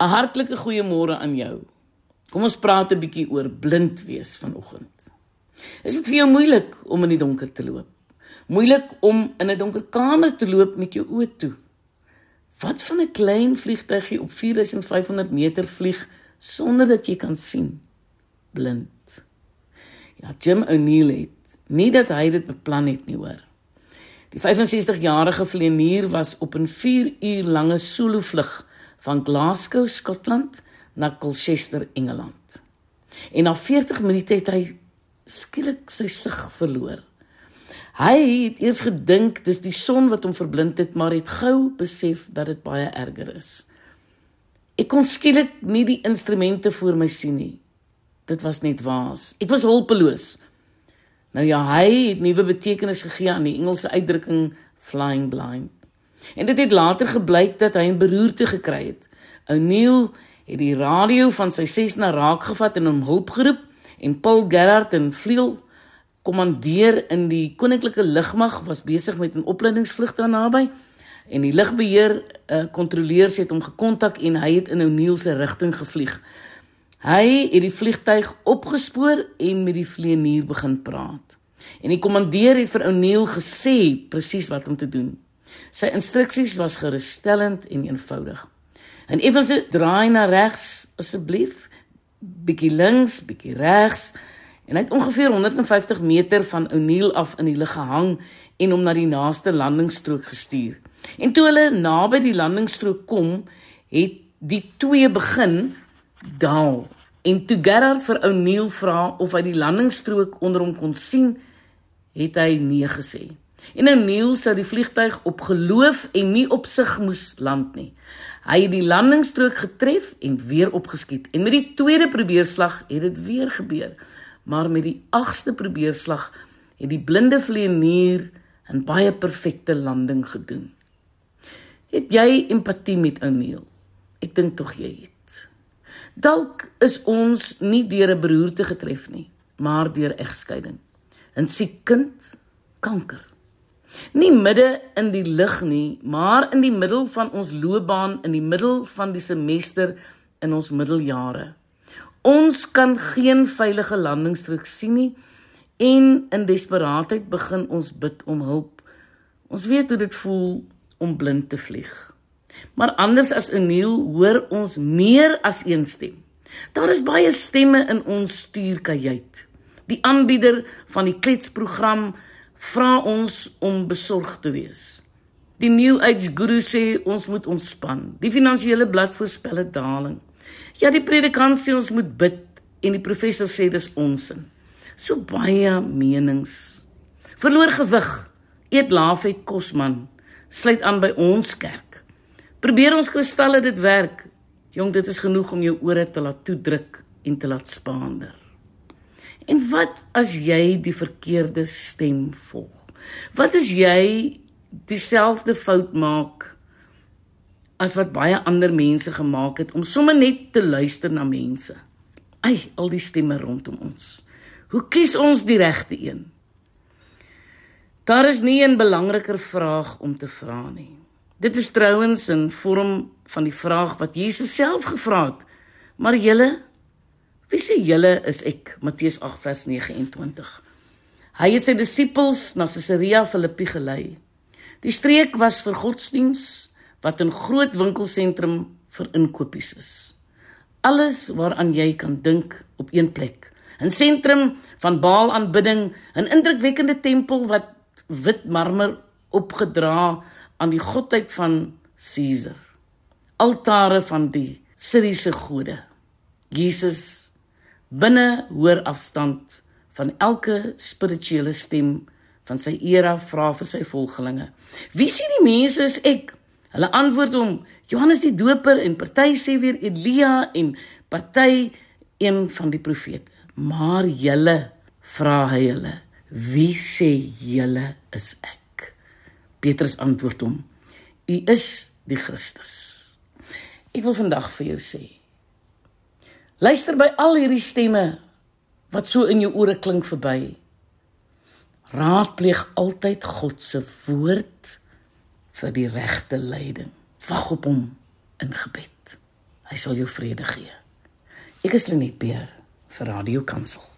'n Hartlike goeiemôre aan jou. Kom ons praat 'n bietjie oor blind wees vanoggend. Is dit vir jou moeilik om in die donker te loop? Moeilik om in 'n donker kamer te loop met jou oë toe? Wat van 'n klein vliegtuigie op 4500 meter vlieg sonder dat jy kan sien? Blind. Ja, Jim O'Neill het nie dat hy dit beplan het nie, hoor. Die 65-jarige vlieënier was op 'n 4 uur lange solo vlug van Glasgow, Skotland na Colchester, Engeland. En na 40 minute het hy skielik sy sig verloor. Hy het eers gedink dis die son wat hom verblind het, maar het gou besef dat dit baie erger is. Ek kon skielik nie die instrumente voor my sien nie. Dit was net waas. Ek was hulpeloos. Nou ja, hy het nuwe betekenis gegee aan die Engelse uitdrukking flying blind. En dit het later gebleik dat hy 'n beroerte gekry het. O'Neill het die radio van sy Cessna raakgevat en hom hulp geroep en Paul Gerard en vleuel kommandeer in die koninklike lugmag was besig met 'n opleidingsvlug daar naby en die lugbeheer uh, kontroleurs het hom gekontak en hy het in O'Neill se rigting gevlieg. Hy het die vliegtyg opgespoor en met die vlieënier begin praat. En die kommandeer het vir O'Neill gesê presies wat om te doen. Sy instruksies was gerusstellend en eenvoudig. En effens draai na regs asseblief, bietjie links, bietjie regs. En hy het ongeveer 150 meter van O'Neill af in die lug gehang en hom na die naaste landingsstrook gestuur. En toe hulle naby die landingsstrook kom, het die twee begin daal. En toe Gerard vir O'Neill vra of hy die landingsstrook onder hom kon sien, het hy nee gesê. En O'Neill sou die vliegtyg op geloof en nie op sig moes land nie. Hy het die landingsstrook getref en weer opgeskiet. En met die tweede probeerslag het dit weer gebeur. Maar met die agste probeerslag het die blinde vlieënier 'n baie perfekte landing gedoen. Het jy empatie met O'Neill? Ek dink tog jy het. Dalk is ons nie deur 'n beroerte getref nie, maar deur egskeiding. 'n Siek kind, kanker. Nie midde in die lig nie, maar in die middel van ons loopbaan, in die middel van die semester in ons middeljare. Ons kan geen veilige landingsstrook sien nie en in desperaatheid begin ons bid om hulp. Ons weet hoe dit voel om blind te vlieg. Maar anders as Eniel hoor ons meer as een stem. Daar is baie stemme in ons stuurkajuit. Die aanbieder van die kletsprogram vra ons om besorg te wees. Die New Age Guru sê ons moet ontspan. Die finansiële blad voorspel 'n daling. Ja, die predikant sê ons moet bid en die professor sê dis onsin. So baie menings. Verloor gewig. Eet laafet kos man. Sluit aan by ons kerk. Probeer ons kristalle dit werk. Jong, dit is genoeg om jou ore te laat toedruk en te laat spaander. En wat as jy die verkeerde stem volg? Wat as jy dieselfde fout maak as wat baie ander mense gemaak het om sommer net te luister na mense? Ai, al die stemme rondom ons. Hoe kies ons die regte een? Daar is nie 'n belangriker vraag om te vra nie. Dit is trouens 'n vorm van die vraag wat Jesus self gevra het. Maar julle Wie sê julle is ek? Matteus 8 vers 29. Hy het sy disippels na Caesarea Philippi gelei. Die streek was vir godsdiens wat 'n groot winkelsentrum vir inkopies is. Alles waaraan jy kan dink op een plek. 'n Sentrum van Baal aanbidding, 'n indrukwekkende tempel wat wit marmer opgedra aan die godheid van Caesar. Altare van die Siriëse gode. Jesus binne hoër afstand van elke spirituele stem van sy era vra vir sy volgelinge. Wie sien die mense is ek? Hulle antwoord hom: Johannes die Doper en party sê weer Elia en party een van die profete. Maar julle vra hy hulle: Wie sê julle is ek? Petrus antwoord hom: U is die Christus. Ek wil vandag vir jou sê Luister by al hierdie stemme wat so in jou ore klink verby. Raadpleeg altyd God se woord vir die regte leiding. Wag op hom in gebed. Hy sal jou vrede gee. Ek is Lenet Beer vir Radio Kansel.